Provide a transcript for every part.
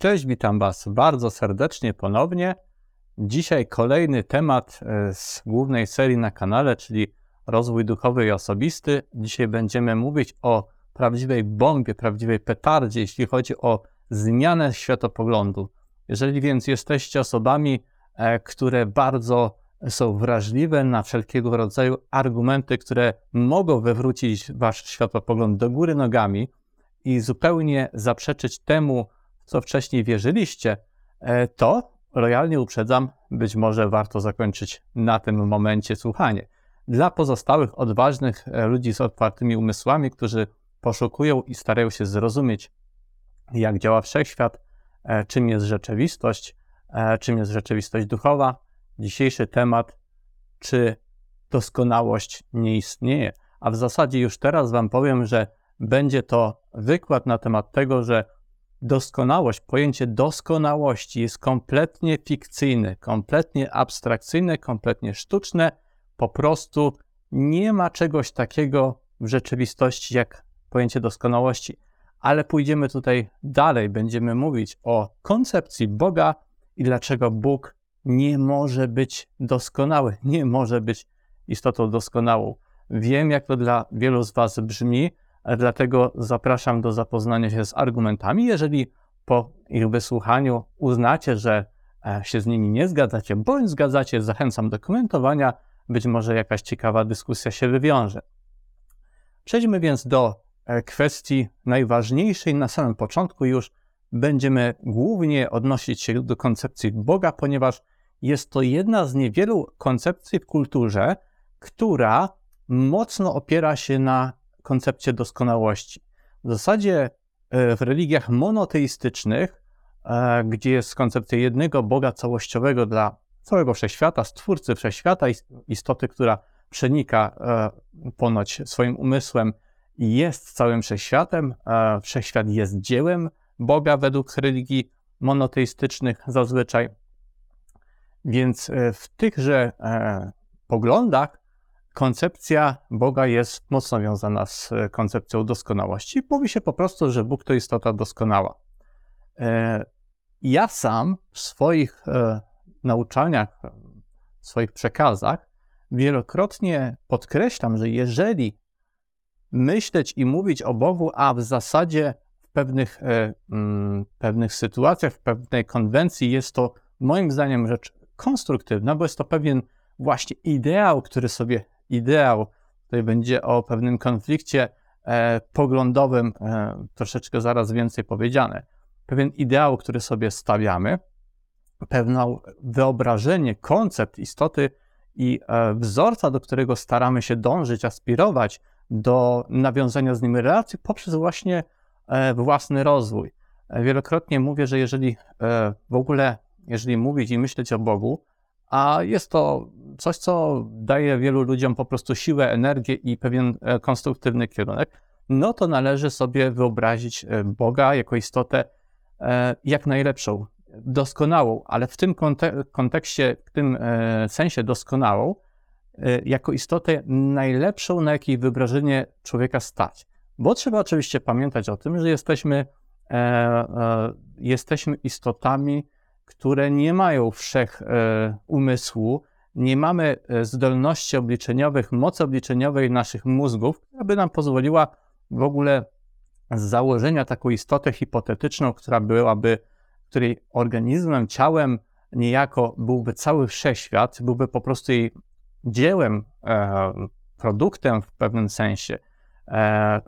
Cześć, witam Was bardzo serdecznie ponownie. Dzisiaj kolejny temat e, z głównej serii na kanale, czyli rozwój duchowy i osobisty. Dzisiaj będziemy mówić o prawdziwej bombie, prawdziwej petardzie, jeśli chodzi o zmianę światopoglądu. Jeżeli więc jesteście osobami, e, które bardzo są wrażliwe na wszelkiego rodzaju argumenty, które mogą wywrócić Wasz światopogląd do góry nogami i zupełnie zaprzeczyć temu, co wcześniej wierzyliście, e, to lojalnie uprzedzam, być może warto zakończyć na tym momencie słuchanie. Dla pozostałych odważnych e, ludzi z otwartymi umysłami, którzy poszukują i starają się zrozumieć, jak działa wszechświat, e, czym jest rzeczywistość, czym jest rzeczywistość duchowa, dzisiejszy temat, czy doskonałość nie istnieje. A w zasadzie już teraz Wam powiem, że będzie to wykład na temat tego, że doskonałość, pojęcie doskonałości jest kompletnie fikcyjne, kompletnie abstrakcyjne, kompletnie sztuczne. Po prostu nie ma czegoś takiego w rzeczywistości jak pojęcie doskonałości. Ale pójdziemy tutaj dalej, będziemy mówić o koncepcji Boga i dlaczego Bóg nie może być doskonały, nie może być istotą doskonałą. Wiem, jak to dla wielu z Was brzmi, Dlatego zapraszam do zapoznania się z argumentami. Jeżeli po ich wysłuchaniu uznacie, że e, się z nimi nie zgadzacie, bądź zgadzacie, zachęcam do komentowania. Być może jakaś ciekawa dyskusja się wywiąże. Przejdźmy więc do e, kwestii najważniejszej. Na samym początku już będziemy głównie odnosić się do koncepcji Boga, ponieważ jest to jedna z niewielu koncepcji w kulturze, która mocno opiera się na koncepcję doskonałości. W zasadzie e, w religiach monoteistycznych, e, gdzie jest koncepcja jednego Boga całościowego dla całego wszechświata, stwórcy wszechświata, istoty, która przenika e, ponoć swoim umysłem i jest całym wszechświatem, wszechświat jest dziełem Boga według religii monoteistycznych zazwyczaj. Więc w tychże poglądach koncepcja Boga jest mocno wiązana z e, koncepcją doskonałości. Mówi się po prostu, że Bóg to istota doskonała. E, ja sam w swoich e, nauczaniach, w swoich przekazach wielokrotnie podkreślam, że jeżeli myśleć i mówić o Bogu, a w zasadzie w pewnych, mm, pewnych sytuacjach, w pewnej konwencji jest to moim zdaniem rzecz konstruktywna, bo jest to pewien właśnie ideał, który sobie ideał. Tutaj będzie o pewnym konflikcie e, poglądowym e, troszeczkę zaraz więcej powiedziane. Pewien ideał, który sobie stawiamy, pewne wyobrażenie, koncept istoty i e, wzorca, do którego staramy się dążyć, aspirować do nawiązania z nim relacji poprzez właśnie e, własny rozwój. E, wielokrotnie mówię, że jeżeli e, w ogóle, jeżeli mówić i myśleć o Bogu, a jest to coś, co daje wielu ludziom po prostu siłę, energię i pewien e, konstruktywny kierunek, no to należy sobie wyobrazić e, Boga jako istotę e, jak najlepszą, doskonałą, ale w tym kontekście, w tym sensie doskonałą, jako istotę najlepszą, na jakiej wyobrażenie człowieka stać. Bo trzeba oczywiście pamiętać o tym, że jesteśmy, jesteśmy istotami, które nie mają wszech e, umysłu, nie mamy e, zdolności obliczeniowych, mocy obliczeniowej naszych mózgów, która by nam pozwoliła w ogóle z założenia taką istotę hipotetyczną, która byłaby, której organizmem, ciałem niejako byłby cały wszechświat, byłby po prostu jej dziełem, e, produktem w pewnym sensie,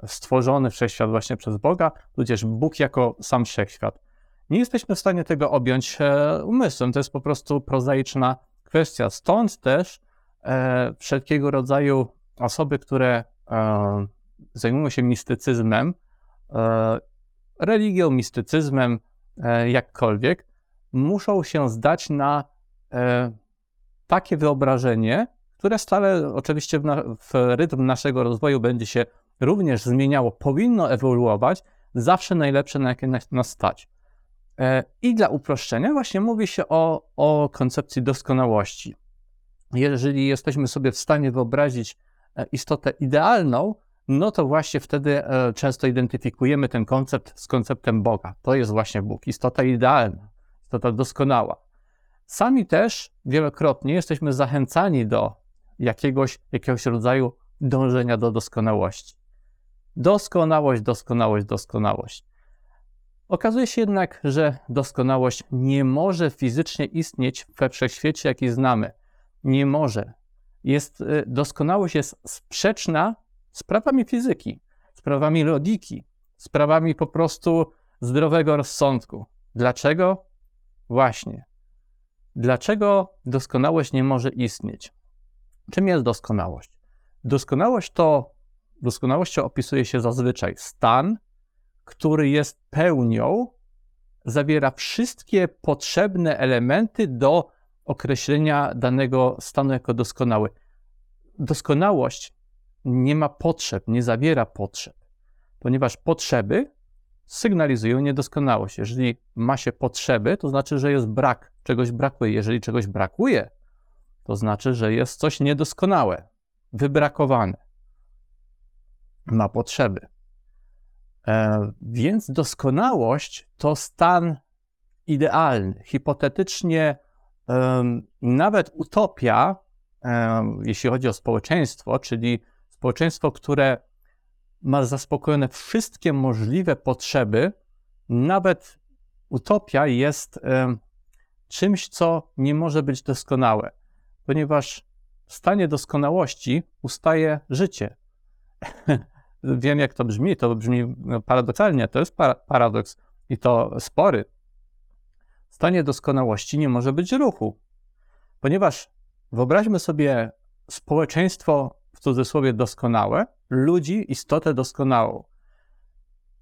stworzony wszechświat właśnie przez Boga, tudzież Bóg jako sam wszechświat nie jesteśmy w stanie tego objąć e, umysłem. To jest po prostu prozaiczna kwestia. Stąd też e, wszelkiego rodzaju osoby, które e, zajmują się mistycyzmem, religią, mistycyzmem, jakkolwiek, muszą się zdać na takie wyobrażenie, które stale oczywiście w, na, w rytm naszego rozwoju będzie się również zmieniało, powinno ewoluować, zawsze najlepsze, na jakie nas stać. E, I dla uproszczenia właśnie mówi się o, o koncepcji doskonałości. Jeżeli jesteśmy sobie w stanie wyobrazić e, istotę idealną, no to właśnie wtedy e, często identyfikujemy ten koncept z konceptem Boga. To jest właśnie Bóg, istota idealna, istota doskonała. Sami też wielokrotnie jesteśmy zachęcani do jakiegoś, jakiegoś rodzaju dążenia do doskonałości. Doskonałość, doskonałość, doskonałość. Okazuje się jednak, że doskonałość nie może fizycznie istnieć we wszechświecie, jaki znamy. Nie może. Jest, y, doskonałość jest sprzeczna z prawami fizyki, z prawami logiki, z prawami po prostu zdrowego rozsądku. Dlaczego? Właśnie. Dlaczego doskonałość nie może istnieć? Czym jest doskonałość? Doskonałość to, doskonałością opisuje się zazwyczaj stan, który jest pełnią, zawiera wszystkie potrzebne elementy do określenia danego stanu jako doskonały. Doskonałość nie ma potrzeb, nie zawiera potrzeb, ponieważ potrzeby sygnalizują niedoskonałość. Jeżeli ma się potrzeby, to znaczy, że jest brak, czegoś brakuje. Jeżeli czegoś brakuje, to znaczy, że jest coś niedoskonałe, wybrakowane, ma potrzeby. E, więc doskonałość to stan idealny. Hipotetycznie, nawet utopia, jeśli chodzi o społeczeństwo, czyli społeczeństwo, które ma zaspokojone wszystkie możliwe potrzeby, nawet utopia jest czymś, co nie może być doskonałe, ponieważ w stanie doskonałości ustaje życie. Wiem, jak to brzmi, to brzmi no, paradoksalnie, to jest paradoks i to spory. W stanie doskonałości nie może być ruchu, ponieważ wyobraźmy sobie społeczeństwo w cudzysłowie doskonałe, ludzi, istotę doskonałą.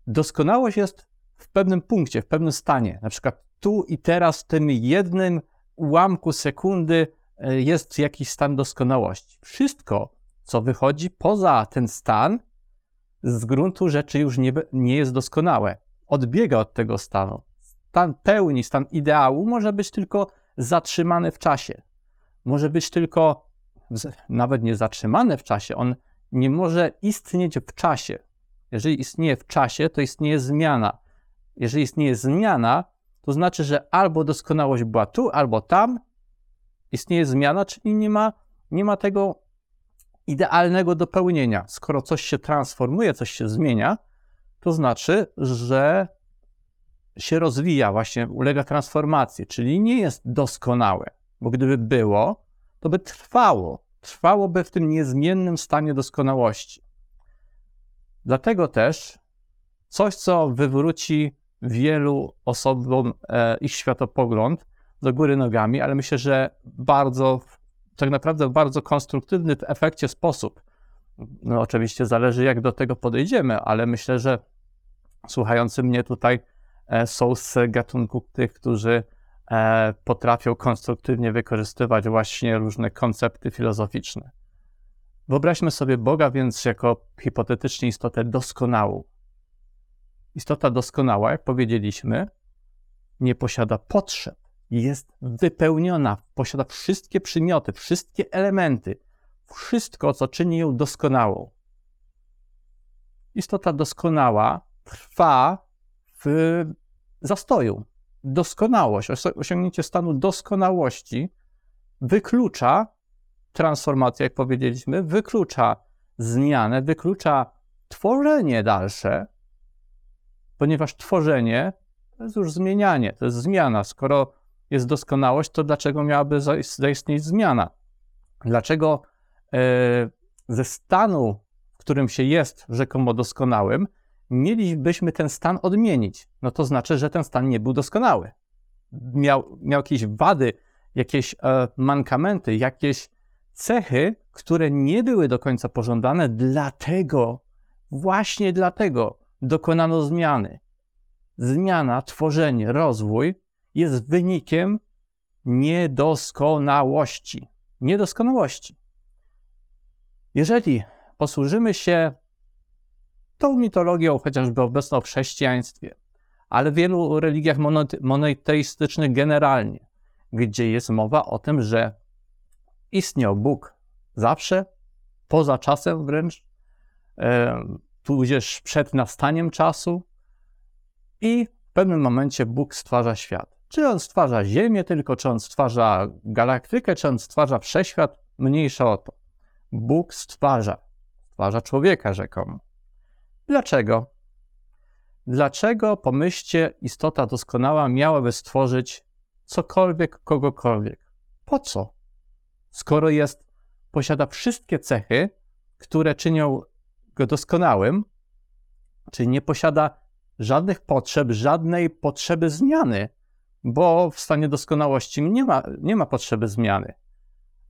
Doskonałość jest w pewnym punkcie, w pewnym stanie, na przykład tu i teraz, w tym jednym ułamku sekundy e, jest jakiś stan doskonałości. Wszystko, co wychodzi poza ten stan, z gruntu rzeczy już nie, nie jest doskonałe. Odbiega od tego stanu. Stan pełni, stan ideału może być tylko zatrzymany w czasie. Może być tylko nawet nie zatrzymany w czasie, on nie może istnieć w czasie. Jeżeli istnieje w czasie, to istnieje zmiana. Jeżeli istnieje zmiana, to znaczy, że albo doskonałość była tu, albo tam. Istnieje zmiana, czyli nie ma, nie ma tego idealnego dopełnienia. Skoro coś się transformuje, coś się zmienia, to znaczy, że się rozwija, właśnie ulega transformacji, czyli nie jest doskonałe, bo gdyby było, to by trwało, trwałoby w tym niezmiennym stanie doskonałości. Dlatego też coś, co wywróci wielu osobom e, ich światopogląd do góry nogami, ale myślę, że bardzo tak naprawdę w bardzo konstruktywny w efekcie sposób. No, oczywiście zależy, jak do tego podejdziemy, ale myślę, że słuchający mnie tutaj e, są z gatunku tych, którzy e, potrafią konstruktywnie wykorzystywać właśnie różne koncepty filozoficzne. Wyobraźmy sobie Boga więc jako hipotetycznie istotę doskonałą. Istota doskonała, jak powiedzieliśmy, nie posiada potrzeb jest wypełniona, posiada wszystkie przymioty, wszystkie elementy, wszystko, co czyni ją doskonałą. Istota doskonała trwa w zastoju. Doskonałość, osiągnięcie stanu doskonałości wyklucza transformację, jak powiedzieliśmy, wyklucza zmianę, wyklucza tworzenie dalsze, ponieważ tworzenie to jest już zmienianie, to jest zmiana. Skoro jest doskonałość, to dlaczego miałaby zaistnieć zmiana? Dlaczego e, ze stanu, w którym się jest rzekomo doskonałym, mielibyśmy ten stan odmienić? No to znaczy, że ten stan nie był doskonały. Miał, miał jakieś wady, jakieś e, mankamenty, jakieś cechy, które nie były do końca pożądane, dlatego, właśnie dlatego dokonano zmiany. Zmiana, tworzenie, rozwój jest wynikiem niedoskonałości. Niedoskonałości. Jeżeli posłużymy się tą mitologią, chociażby obecną w chrześcijaństwie, ale w wielu religiach monoteistycznych generalnie, gdzie jest mowa o tym, że istniał Bóg zawsze, poza czasem wręcz, e, tudzież przed nastaniem czasu i w pewnym momencie Bóg stwarza świat. Czy on stwarza Ziemię tylko, czy on stwarza galaktykę, czy on stwarza wszechświat, mniejsza o to. Bóg stwarza, stwarza człowieka rzekomo. Dlaczego? Dlaczego, pomyślcie, istota doskonała miałaby stworzyć cokolwiek, kogokolwiek? Po co? Skoro jest, posiada wszystkie cechy, które czynią go doskonałym, czyli nie posiada żadnych potrzeb, żadnej potrzeby zmiany, bo w stanie doskonałości nie ma, nie ma potrzeby zmiany.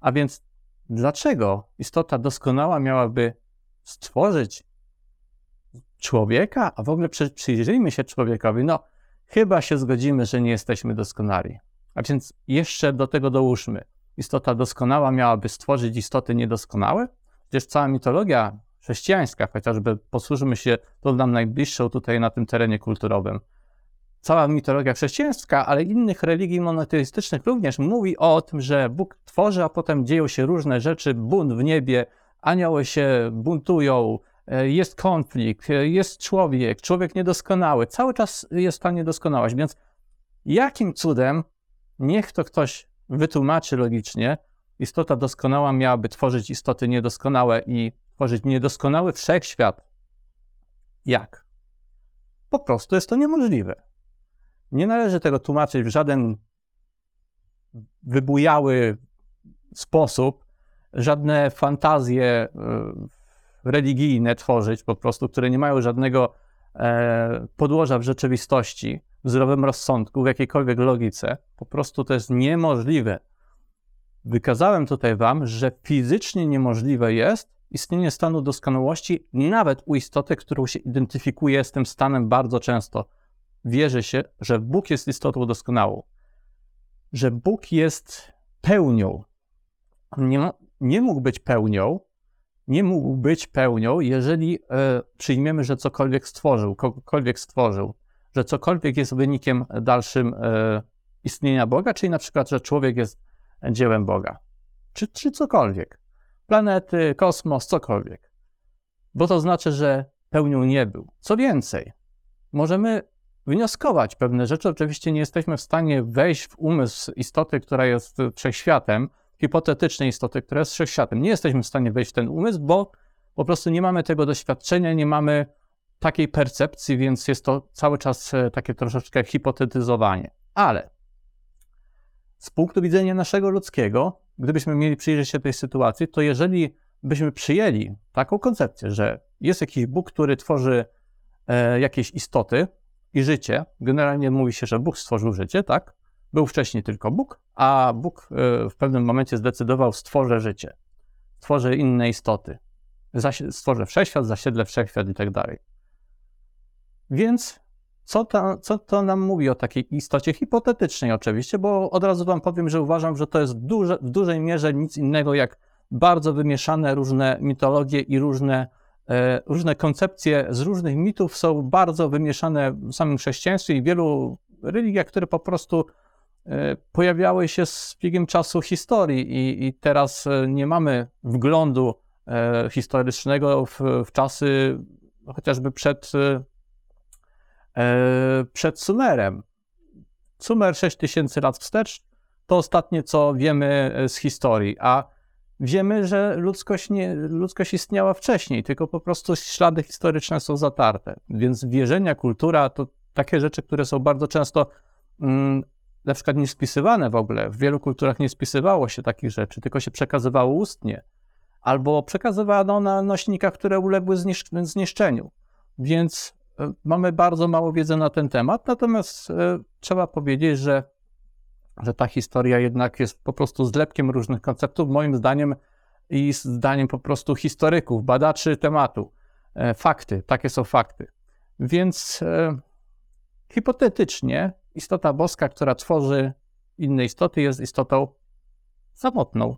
A więc dlaczego istota doskonała miałaby stworzyć człowieka? A w ogóle przyjrzyjmy się człowiekowi. No, chyba się zgodzimy, że nie jesteśmy doskonali. A więc jeszcze do tego dołóżmy. Istota doskonała miałaby stworzyć istoty niedoskonałe? Przecież cała mitologia chrześcijańska, chociażby posłużymy się tą nam najbliższą tutaj na tym terenie kulturowym. Cała mitologia chrześcijańska, ale innych religii monoteistycznych również mówi o tym, że Bóg tworzy, a potem dzieją się różne rzeczy, bunt w niebie, anioły się buntują, e, jest konflikt, e, jest człowiek, człowiek niedoskonały, cały czas jest ta niedoskonałość, więc jakim cudem, niech to ktoś wytłumaczy logicznie, istota doskonała miałaby tworzyć istoty niedoskonałe i tworzyć niedoskonały wszechświat. Jak? Po prostu jest to niemożliwe. Nie należy tego tłumaczyć w żaden wybujały sposób, żadne fantazje e, religijne tworzyć po prostu, które nie mają żadnego e, podłoża w rzeczywistości, w zdrowym rozsądku, w jakiejkolwiek logice. Po prostu to jest niemożliwe. Wykazałem tutaj Wam, że fizycznie niemożliwe jest istnienie stanu doskonałości nawet u istoty, którą się identyfikuje z tym stanem bardzo często. Wierzy się, że Bóg jest istotą doskonałą, że Bóg jest pełnią. Nie, nie mógł być pełnią, nie mógł być pełnią, jeżeli e, przyjmiemy, że cokolwiek stworzył, kogokolwiek stworzył, że cokolwiek jest wynikiem dalszym e, istnienia Boga, czyli na przykład, że człowiek jest dziełem Boga, czy, czy cokolwiek planety, kosmos, cokolwiek. Bo to znaczy, że pełnią nie był. Co więcej, możemy wnioskować pewne rzeczy. Oczywiście nie jesteśmy w stanie wejść w umysł istoty, która jest wszechświatem, hipotetycznej istoty, która jest wszechświatem. Nie jesteśmy w stanie wejść w ten umysł, bo po prostu nie mamy tego doświadczenia, nie mamy takiej percepcji, więc jest to cały czas e, takie troszeczkę hipotetyzowanie. Ale z punktu widzenia naszego ludzkiego, gdybyśmy mieli przyjrzeć się tej sytuacji, to jeżeli byśmy przyjęli taką koncepcję, że jest jakiś Bóg, który tworzy e, jakieś istoty i życie, generalnie mówi się, że Bóg stworzył życie, tak? Był wcześniej tylko Bóg, a Bóg e, w pewnym momencie zdecydował, stworzę życie, stworzę inne istoty, stworzę wszechświat, zasiedlę wszechświat i tak dalej. Więc co to, co to nam mówi o takiej istocie hipotetycznej oczywiście, bo od razu wam powiem, że uważam, że to jest duże, w dużej mierze nic innego jak bardzo wymieszane różne mitologie i różne, różne koncepcje z różnych mitów są bardzo wymieszane w samym chrześcijaństwie i wielu religiach, które po prostu e, pojawiały się z biegiem czasu historii i, i teraz e, nie mamy wglądu e, historycznego w, w czasy chociażby przed e, E, przed Sumerem. Sumer 6000 lat wstecz to ostatnie, co wiemy e, z historii, a wiemy, że ludzkość, nie, ludzkość istniała wcześniej, tylko po prostu ślady historyczne są zatarte. Więc wierzenia, kultura to takie rzeczy, które są bardzo często mm, na przykład nie spisywane w ogóle. W wielu kulturach nie spisywało się takich rzeczy, tylko się przekazywało ustnie. Albo przekazywano na nośnikach, które uległy zniszczeniu. Więc E, mamy bardzo mało wiedzy na ten temat, natomiast e, trzeba powiedzieć, że, że ta historia jednak jest po prostu zlepkiem różnych konceptów, moim zdaniem i zdaniem po prostu historyków, badaczy tematu. E, fakty, takie są fakty. Więc hipotetycznie istota boska, która tworzy inne istoty, jest istotą samotną.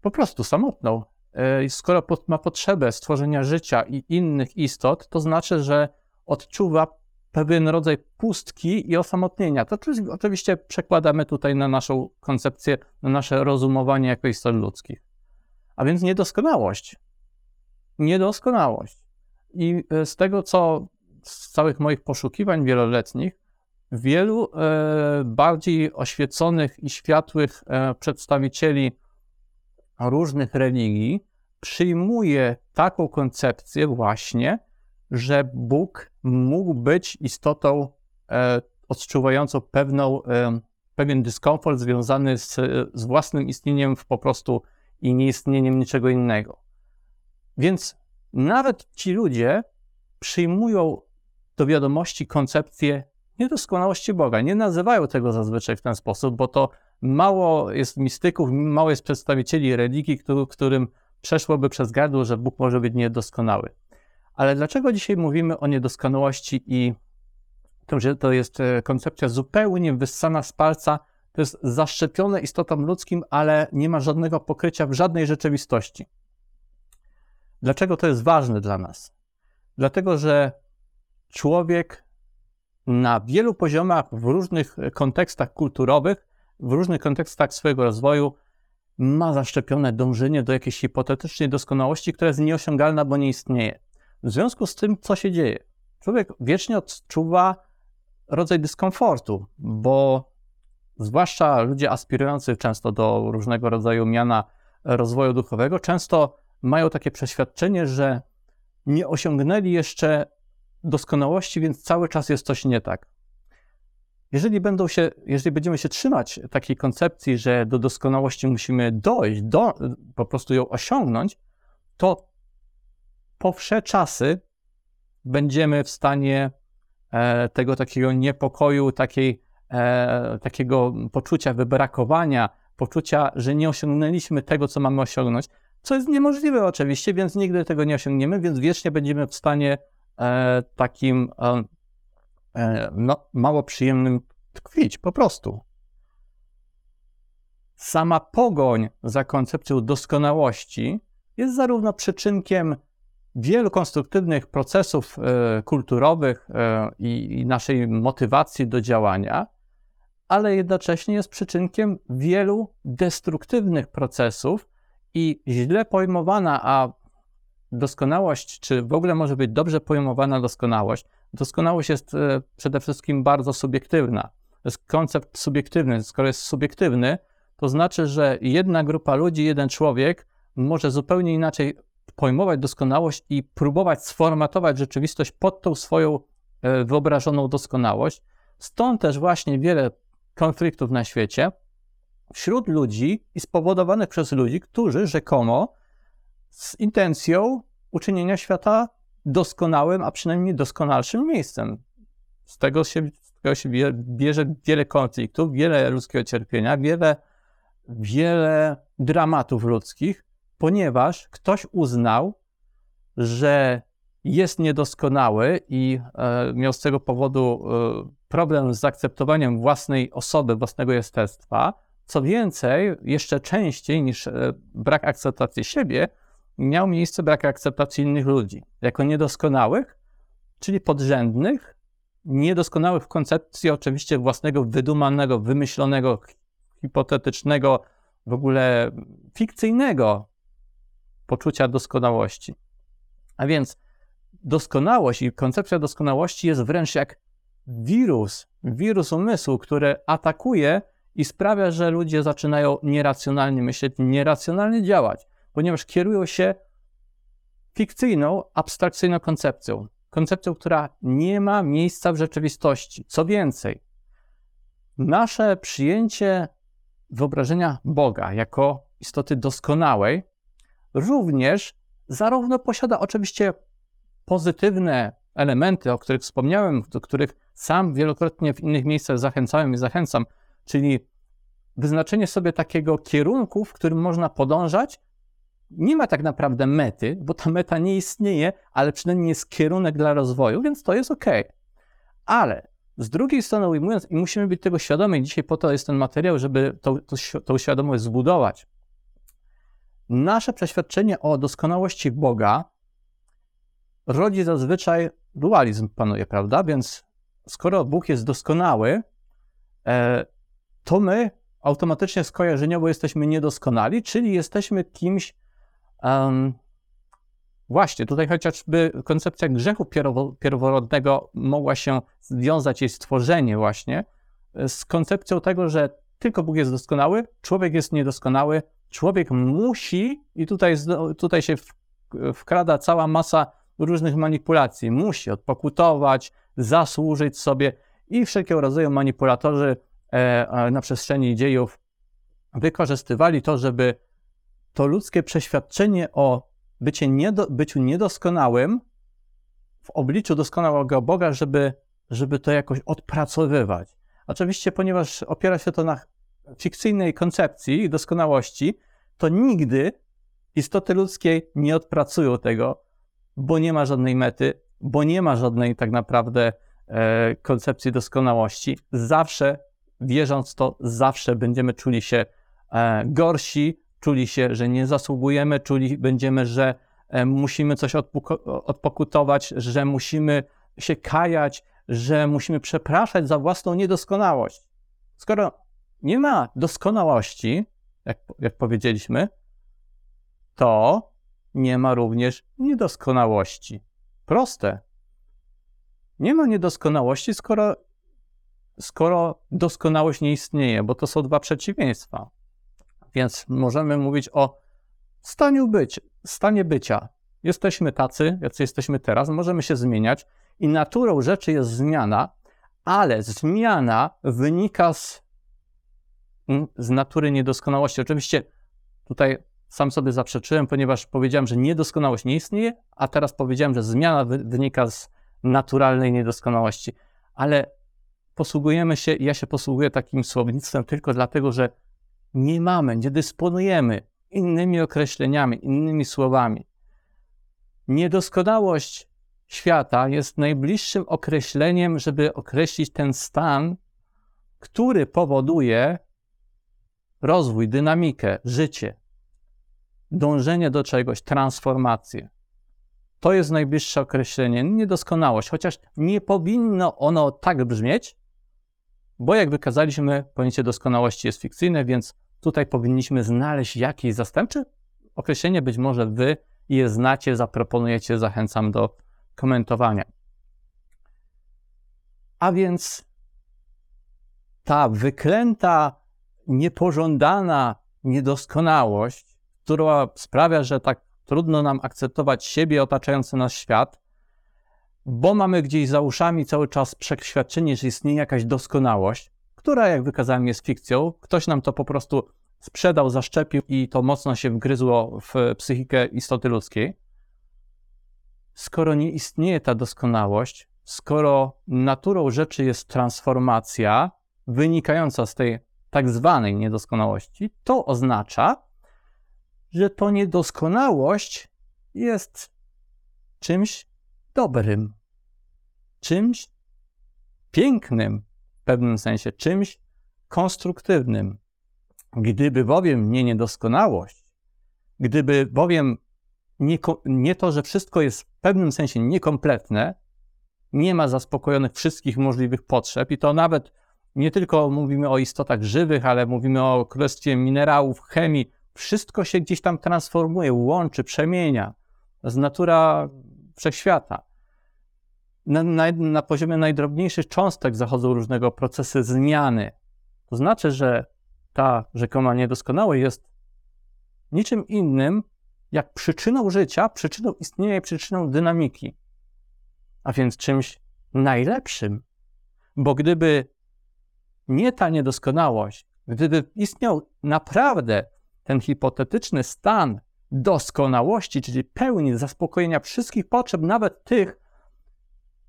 Po prostu samotną. E, skoro ma potrzebę stworzenia życia i innych istot, to znaczy, że odczuwa pewien rodzaj pustki i osamotnienia. To oczywiście przekładamy tutaj na naszą koncepcję, na nasze rozumowanie jako istot ludzkich. A więc niedoskonałość. niedoskonałość. I e, z tego, co z całych moich poszukiwań wieloletnich, wielu e, bardziej oświeconych i światłych e, przedstawicieli różnych religii przyjmuje taką koncepcję właśnie, że Bóg mógł być istotą e, odczuwającą pewną, e, pewien dyskomfort związany z, z własnym istnieniem w po prostu i nieistnieniem niczego innego. Więc nawet ci ludzie przyjmują do wiadomości koncepcję niedoskonałości Boga. Nie nazywają tego zazwyczaj w ten sposób, bo to mało jest mistyków, mało jest przedstawicieli religii, którym przeszłoby przez gardło, że Bóg może być niedoskonały. Ale dlaczego dzisiaj mówimy o niedoskonałości i tym, że to jest e, koncepcja zupełnie wyssana z palca, to jest zaszczepione istotą ludzkim, ale nie ma żadnego pokrycia w żadnej rzeczywistości. Dlaczego to jest ważne dla nas? Dlatego, że człowiek na wielu poziomach, w różnych kontekstach kulturowych, w różnych kontekstach swojego rozwoju ma zaszczepione dążenie do jakiejś hipotetycznej doskonałości, która jest nieosiągalna, bo nie istnieje. W związku z tym, co się dzieje? Człowiek wiecznie odczuwa rodzaj dyskomfortu, bo zwłaszcza ludzie aspirujący często do różnego rodzaju miana rozwoju duchowego, często mają takie przeświadczenie, że nie osiągnęli jeszcze doskonałości, więc cały czas jest coś nie tak. Jeżeli, będą się, jeżeli będziemy się trzymać takiej koncepcji, że do doskonałości musimy dojść, do, po prostu ją osiągnąć, to po wsze czasy będziemy w stanie e, tego takiego niepokoju, takiej, e, takiego poczucia wybrakowania, poczucia, że nie osiągnęliśmy tego, co mamy osiągnąć, co jest niemożliwe oczywiście, więc nigdy tego nie osiągniemy, więc wiecznie będziemy w stanie e, takim no, mało przyjemnym tkwić, po prostu. Sama pogoń za koncepcją doskonałości jest zarówno przyczynkiem wielu konstruktywnych procesów e, kulturowych e, i, naszej motywacji do działania, ale jednocześnie jest przyczynkiem wielu destruktywnych procesów i źle pojmowana, a doskonałość, czy w ogóle może być dobrze pojmowana doskonałość, doskonałość jest e, przede wszystkim bardzo subiektywna. To jest koncept subiektywny. Skoro jest subiektywny, to znaczy, że jedna grupa ludzi, jeden człowiek może zupełnie inaczej pojmować doskonałość i próbować sformatować rzeczywistość pod tą swoją e, wyobrażoną doskonałość. Stąd też właśnie wiele konfliktów na świecie wśród ludzi i spowodowanych przez ludzi, którzy rzekomo z intencją uczynienia świata doskonałym, a przynajmniej doskonalszym miejscem. Z tego się, z tego się bierze wiele konfliktów, wiele ludzkiego cierpienia, wiele, wiele dramatów ludzkich, ponieważ ktoś uznał, że jest niedoskonały i e, miał z tego powodu e, problem z zaakceptowaniem własnej osoby, własnego jestestwa. Co więcej, jeszcze częściej niż e, brak akceptacji siebie, miał miejsce brak akceptacji innych ludzi jako niedoskonałych, czyli podrzędnych, niedoskonałych w koncepcji oczywiście własnego wydumanego, wymyślonego, hipotetycznego, w ogóle fikcyjnego poczucia doskonałości. A więc doskonałość i koncepcja doskonałości jest wręcz jak wirus, wirus umysłu, który atakuje i sprawia, że ludzie zaczynają nieracjonalnie myśleć, nieracjonalnie działać, ponieważ kierują się fikcyjną, abstrakcyjną koncepcją. Koncepcją, która nie ma miejsca w rzeczywistości. Co więcej, nasze przyjęcie wyobrażenia Boga jako istoty doskonałej również zarówno posiada oczywiście pozytywne elementy, o których wspomniałem, do których sam wielokrotnie w innych miejscach zachęcałem i zachęcam, czyli wyznaczenie sobie takiego kierunku, w którym można podążać. Nie ma tak naprawdę mety, bo ta meta nie istnieje, ale przynajmniej jest kierunek dla rozwoju, więc to jest ok. Ale z drugiej strony ujmując, i musimy być tego świadomi, dzisiaj po to jest ten materiał, żeby tą, tą, świadomość zbudować, nasze przeświadczenie o doskonałości Boga rodzi zazwyczaj dualizm panuje, prawda? Więc skoro Bóg jest doskonały, e, to my automatycznie skojarzeniowo jesteśmy niedoskonali, czyli jesteśmy kimś um, właśnie tutaj chociażby koncepcja grzechu pierwo- pierworodnego mogła się związać, jej stworzenie właśnie, e, z koncepcją tego, że tylko Bóg jest doskonały, człowiek jest niedoskonały, człowiek musi, i tutaj, tutaj się wkrada cała masa różnych manipulacji, musi odpokutować, zasłużyć sobie i wszelkiego rodzaju manipulatorzy e, e, na przestrzeni dziejów wykorzystywali to, żeby to ludzkie przeświadczenie o bycie niedo, byciu niedoskonałym w obliczu doskonałego Boga, żeby, żeby to jakoś odpracowywać. Oczywiście, ponieważ opiera się to na fikcyjnej koncepcji doskonałości, to nigdy istoty ludzkiej nie odpracują tego, bo nie ma żadnej mety, bo nie ma żadnej tak naprawdę e, koncepcji doskonałości. Zawsze, wierząc to, zawsze będziemy czuli się e, gorsi, czuli się, że nie zasługujemy, czuli będziemy, że e, musimy coś odpokutować, że musimy się kajać, że musimy przepraszać za własną niedoskonałość. Skoro nie ma doskonałości, jak, jak powiedzieliśmy, to nie ma również niedoskonałości. Proste. Nie ma niedoskonałości, skoro, skoro doskonałość nie istnieje, bo to są dwa przeciwieństwa. Więc możemy mówić o staniu być, stanie bycia. Jesteśmy tacy, jacy jesteśmy teraz, możemy się zmieniać i naturą rzeczy jest zmiana, ale zmiana wynika z, z natury niedoskonałości. Oczywiście tutaj sam sobie zaprzeczyłem, ponieważ powiedziałem, że niedoskonałość nie istnieje, a teraz powiedziałem, że zmiana wy, wynika z naturalnej niedoskonałości. Ale posługujemy się, ja się posługuję takim słownictwem tylko dlatego, że nie mamy, nie dysponujemy innymi określeniami, innymi słowami. Niedoskonałość świata jest najbliższym określeniem, żeby określić ten stan, który powoduje rozwój, dynamikę, życie, dążenie do czegoś, transformację. To jest najbliższe określenie, niedoskonałość, chociaż nie powinno ono tak brzmieć, bo jak wykazaliśmy, pojęcie doskonałości jest fikcyjne, więc tutaj powinniśmy znaleźć jakieś zastępcze określenie. Być może wy je znacie, zaproponujecie, zachęcam do komentowania. A więc ta wyklęta, niepożądana niedoskonałość, która sprawia, że tak trudno nam akceptować siebie, otaczający nas świat, bo mamy gdzieś za uszami cały czas przeświadczenie, że istnieje jakaś doskonałość, która, jak wykazałem, jest fikcją. Ktoś nam to po prostu sprzedał, zaszczepił i to mocno się wgryzło w psychikę istoty ludzkiej. Skoro nie istnieje ta doskonałość, skoro naturą rzeczy jest transformacja wynikająca z tej tak zwanej niedoskonałości, to oznacza, że to niedoskonałość jest czymś dobrym, czymś pięknym w pewnym sensie, czymś konstruktywnym. Gdyby bowiem nie niedoskonałość, gdyby bowiem nie, nie to, że wszystko jest w pewnym sensie niekompletne, nie ma zaspokojonych wszystkich możliwych potrzeb, i to nawet nie tylko mówimy o istotach żywych, ale mówimy o królestwie minerałów, chemii, wszystko się gdzieś tam transformuje, łączy, przemienia. Jest natura wszechświata. Na, na, na poziomie najdrobniejszych cząstek zachodzą różnego procesy zmiany. To znaczy, że ta rzekoma niedoskonałość jest niczym innym jak przyczyną życia, przyczyną istnienia i przyczyną dynamiki. A więc czymś najlepszym. Bo gdyby nie ta niedoskonałość, gdyby istniał naprawdę ten hipotetyczny stan doskonałości, czyli pełni zaspokojenia wszystkich potrzeb, nawet tych,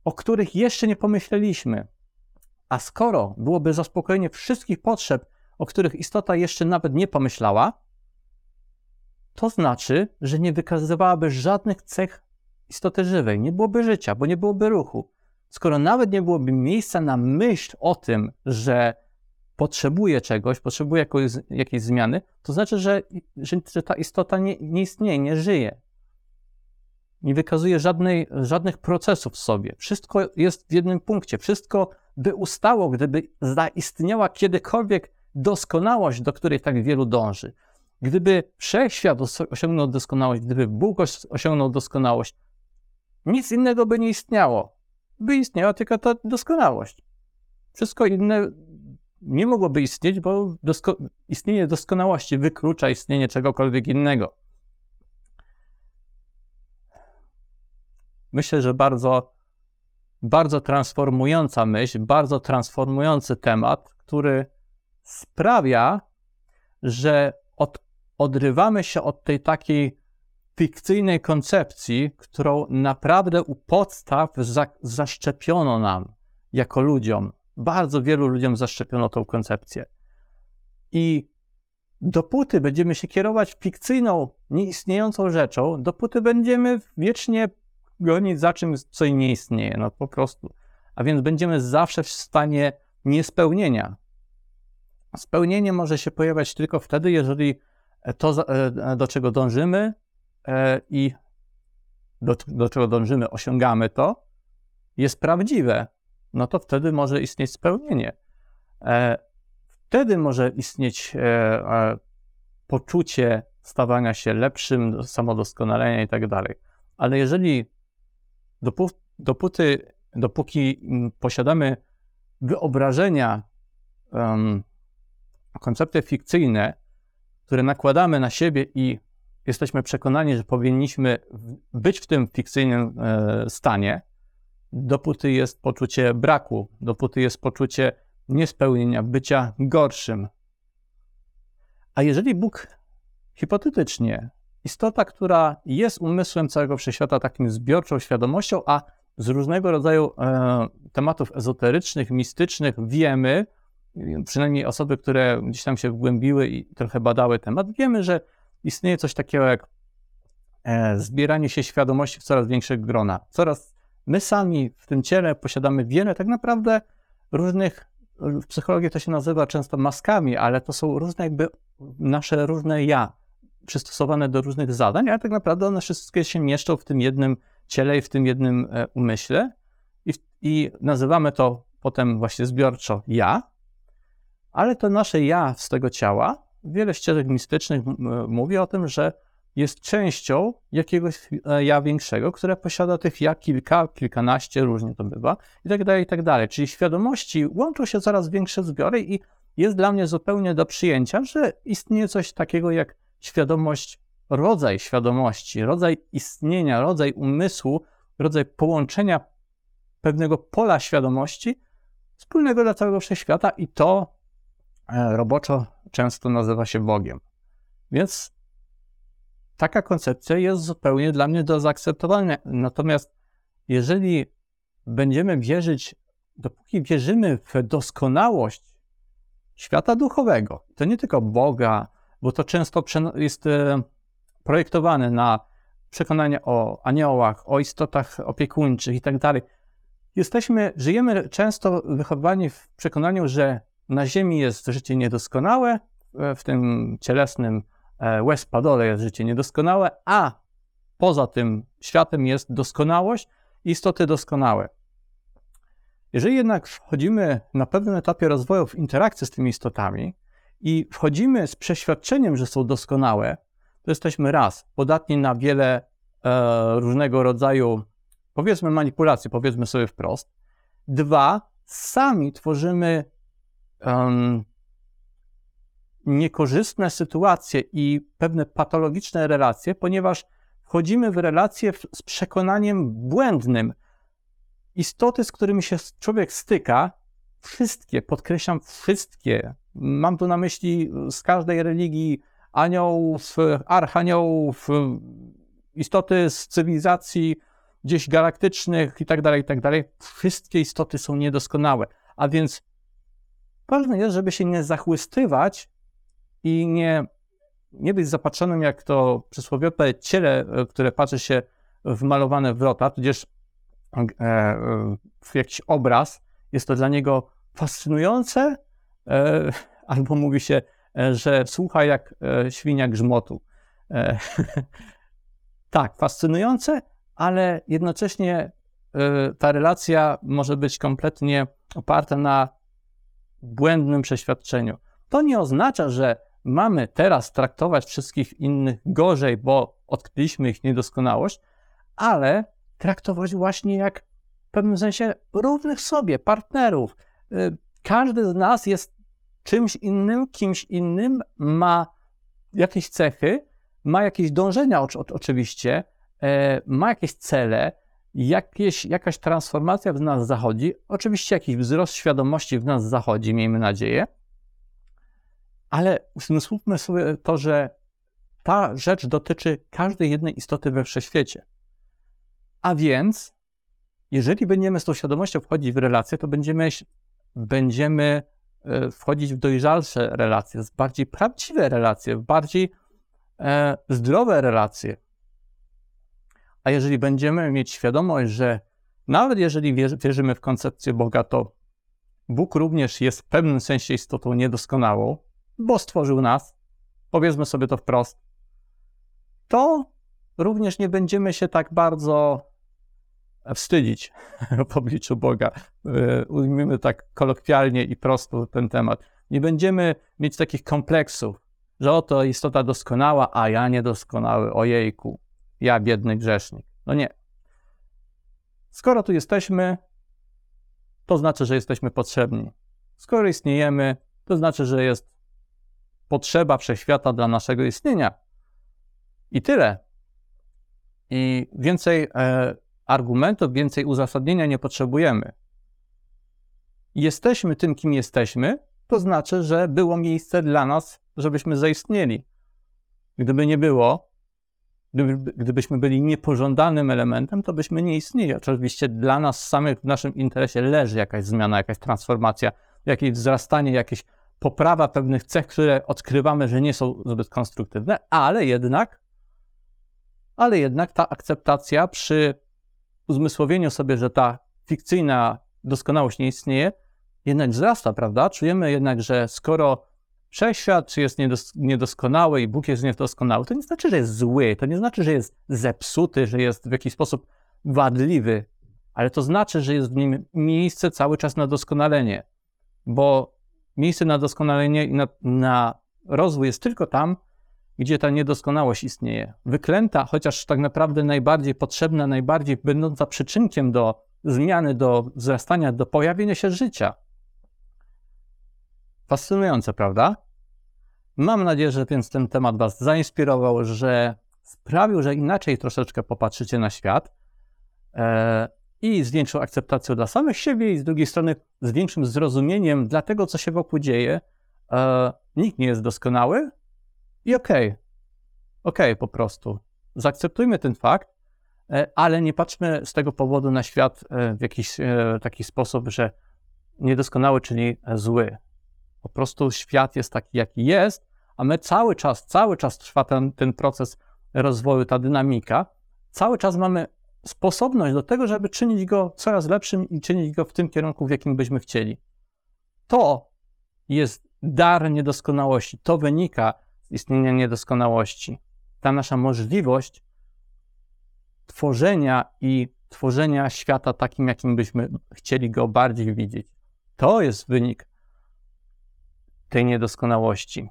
o których jeszcze nie pomyśleliśmy. A skoro byłoby zaspokojenie wszystkich potrzeb, o których istota jeszcze nawet nie pomyślała, to znaczy, że nie wykazywałaby żadnych cech istoty żywej, nie byłoby życia, bo nie byłoby ruchu. Skoro nawet nie byłoby miejsca na myśl o tym, że potrzebuje czegoś, potrzebuje jakiejś, zmiany, to znaczy, że, że, że ta istota nie, nie istnieje, nie żyje. Nie wykazuje żadnej, żadnych procesów w sobie. Wszystko jest w jednym punkcie. Wszystko by ustało, gdyby zaistniała kiedykolwiek doskonałość, do której tak wielu dąży. Gdyby wszechświat osiągnął doskonałość, gdyby Bóg osiągnął doskonałość, nic innego by nie istniało. By istniała tylko ta doskonałość. Wszystko inne nie mogłoby istnieć, bo dosko istnienie doskonałości wyklucza istnienie czegokolwiek innego. Myślę, że bardzo, bardzo transformująca myśl, bardzo transformujący temat, który sprawia, że od, odrywamy się od tej takiej fikcyjnej koncepcji, którą naprawdę u podstaw za, zaszczepiono nam jako ludziom. Bardzo wielu ludziom zaszczepiono tą koncepcję. I dopóty będziemy się kierować fikcyjną, nieistniejącą rzeczą, dopóty będziemy wiecznie gonić za czymś, co nie istnieje, no po prostu. A więc będziemy zawsze w stanie niespełnienia. Spełnienie może się pojawiać tylko wtedy, jeżeli to, e, do czego dążymy i do, do czego dążymy, osiągamy to, jest prawdziwe, no to wtedy może istnieć spełnienie. E, wtedy może istnieć poczucie stawania się lepszym, samodoskonalenia i tak dalej. Ale jeżeli dopóty, dopóki mm, posiadamy wyobrażenia, um, koncepty fikcyjne, które nakładamy na siebie i jesteśmy przekonani, że powinniśmy być w tym fikcyjnym e, stanie, dopóty jest poczucie braku, dopóty jest poczucie niespełnienia, bycia gorszym. A jeżeli Bóg hipotetycznie Istota, która jest umysłem całego wszechświata, takim zbiorczą świadomością, a z różnego rodzaju e, tematów ezoterycznych, mistycznych wiemy, przynajmniej osoby, które gdzieś tam się wgłębiły i trochę badały temat, wiemy, że istnieje coś takiego jak e, zbieranie się świadomości w coraz większych grona. Coraz my sami w tym ciele posiadamy wiele tak naprawdę różnych, w psychologii to się nazywa często maskami, ale to są różne jakby nasze różne ja przystosowane do różnych zadań, ale tak naprawdę one wszystkie się mieszczą w tym jednym ciele i w tym jednym e, umyśle i, i nazywamy to potem właśnie zbiorczo ja, ale to nasze ja z tego ciała, wiele ścieżek mistycznych mówi o tym, że jest częścią jakiegoś e, ja większego, które posiada tych ja kilka, kilkanaście, różnie to bywa, i tak dalej, i tak dalej. Czyli świadomości łączą się coraz większe zbiory i jest dla mnie zupełnie do przyjęcia, że istnieje coś takiego jak świadomość, rodzaj świadomości, rodzaj istnienia, rodzaj umysłu, rodzaj połączenia pewnego pola świadomości wspólnego dla całego wszechświata i to e, roboczo często nazywa się Bogiem. Więc taka koncepcja jest zupełnie dla mnie do zaakceptowania. Natomiast jeżeli będziemy wierzyć, dopóki wierzymy w doskonałość świata duchowego, to nie tylko Boga, bo to często jest e, projektowane na przekonanie o aniołach, o istotach opiekuńczych i tak. Jesteśmy, żyjemy często wychowani w przekonaniu, że na Ziemi jest życie niedoskonałe, w tym cielesnym e, łez padole jest życie niedoskonałe, a poza tym światem jest doskonałość istoty doskonałe. Jeżeli jednak wchodzimy na pewnym etapie rozwoju w interakcję z tymi istotami, i wchodzimy z przeświadczeniem, że są doskonałe, to jesteśmy raz podatni na wiele e, różnego rodzaju, powiedzmy, manipulacji, powiedzmy sobie wprost. Dwa, sami tworzymy um, niekorzystne sytuacje i pewne patologiczne relacje, ponieważ wchodzimy w relacje z przekonaniem błędnym. Istoty, z którymi się człowiek styka, wszystkie, podkreślam, wszystkie, mam tu na myśli z każdej religii aniołów, archaniołów, istoty z cywilizacji gdzieś galaktycznych i tak dalej, i tak. Wszystkie istoty są niedoskonałe, a więc ważne jest, żeby się nie zachłystywać i nie, nie być zapatrzonym jak to przysłowiowe ciele, które patrzy się w malowane wrota, tudzież e, w jakiś obraz, jest to dla niego fascynujące, e, albo mówi się, e, że słucha jak e, świnia grzmotu. tak, fascynujące, ale jednocześnie ta relacja może być kompletnie oparta na błędnym przeświadczeniu. To nie oznacza, że mamy teraz traktować wszystkich innych gorzej, bo odkryliśmy ich niedoskonałość, ale traktować właśnie jak w pewnym sensie równych sobie, partnerów. Y, Każdy z nas jest czymś innym, kimś innym, ma jakieś cechy, ma jakieś dążenia oczy- oczy- oczywiście, e, ma jakieś cele, jakieś, jakaś transformacja w nas zachodzi, oczywiście jakiś wzrost świadomości w nas zachodzi, miejmy nadzieję, ale uzmysłówmy sobie to, że ta rzecz dotyczy każdej jednej istoty we wszechświecie. A więc, jeżeli będziemy z tą świadomością wchodzić w relacje, to będziemy, będziemy e, wchodzić w dojrzalsze relacje, w bardziej prawdziwe relacje, w bardziej e, zdrowe relacje. A jeżeli będziemy mieć świadomość, że nawet jeżeli wierzy- wierzymy w koncepcję Boga, to Bóg również jest w pewnym sensie istotą niedoskonałą, bo stworzył nas, powiedzmy sobie to wprost, to również nie będziemy się tak bardzo wstydzić w obliczu Boga. E, Ujmijmy tak kolokwialnie i prosto ten temat. Nie będziemy mieć takich kompleksów, że oto istota doskonała, a ja niedoskonały, ojejku, ja biedny grzesznik. No nie. Skoro tu jesteśmy, to znaczy, że jesteśmy potrzebni. Skoro istniejemy, to znaczy, że jest potrzeba wszechświata dla naszego istnienia. I tyle. I więcej e, argumentów, więcej uzasadnienia nie potrzebujemy. Jesteśmy tym, kim jesteśmy, to znaczy, że było miejsce dla nas, żebyśmy zaistnieli. Gdyby nie było, gdyby, gdybyśmy byli niepożądanym elementem, to byśmy nie istnieli. Oczywiście dla nas samych w naszym interesie leży jakaś zmiana, jakaś transformacja, jakieś wzrastanie, jakieś poprawa pewnych cech, które odkrywamy, że nie są zbyt konstruktywne, ale jednak, ale jednak ta akceptacja przy uzmysłowieniu sobie, że ta fikcyjna doskonałość nie istnieje, jednak wzrasta, prawda? Czujemy jednak, że skoro wszechświat jest niedos niedoskonały i Bóg jest niedoskonały, to nie znaczy, że jest zły, to nie znaczy, że jest zepsuty, że jest w jakiś sposób wadliwy, ale to znaczy, że jest w nim miejsce cały czas na doskonalenie, bo miejsce na doskonalenie i na, na rozwój jest tylko tam, gdzie ta niedoskonałość istnieje. Wyklęta, chociaż tak naprawdę najbardziej potrzebna, najbardziej będąca przyczynkiem do zmiany, do wzrastania, do pojawienia się życia. Fascynujące, prawda? Mam nadzieję, że więc ten temat Was zainspirował, że sprawił, że inaczej troszeczkę popatrzycie na świat e, i z większą akceptacją dla samych siebie, i z drugiej strony z większym zrozumieniem dla tego, co się wokół dzieje. E, nikt nie jest doskonały i okej, okej, po prostu. Zaakceptujmy ten fakt, e, ale nie patrzmy z tego powodu na świat e, w jakiś e, taki sposób, że niedoskonały, czyli zły. Po prostu świat jest taki, jaki jest, a my cały czas, cały czas trwa ten, ten proces rozwoju, ta dynamika. Cały czas mamy sposobność do tego, żeby czynić go coraz lepszym i czynić go w tym kierunku, w jakim byśmy chcieli. To jest dar niedoskonałości. To wynika z istnienia niedoskonałości. Ta nasza możliwość tworzenia i tworzenia świata takim, jakim byśmy chcieli go bardziej widzieć. To jest wynik tej niedoskonałości.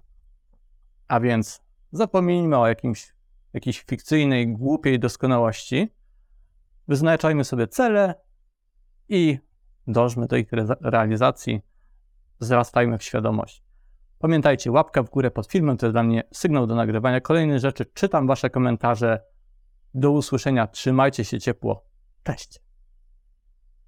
A więc zapomnijmy o jakimś, jakiejś fikcyjnej, głupiej doskonałości, wyznaczajmy sobie cele i dążmy do ich re- realizacji, wzrastajmy w świadomość. Pamiętajcie, łapka w górę pod filmem to jest dla mnie sygnał do nagrywania kolejnych rzeczy. Czytam Wasze komentarze. Do usłyszenia. Trzymajcie się ciepło. Cześć.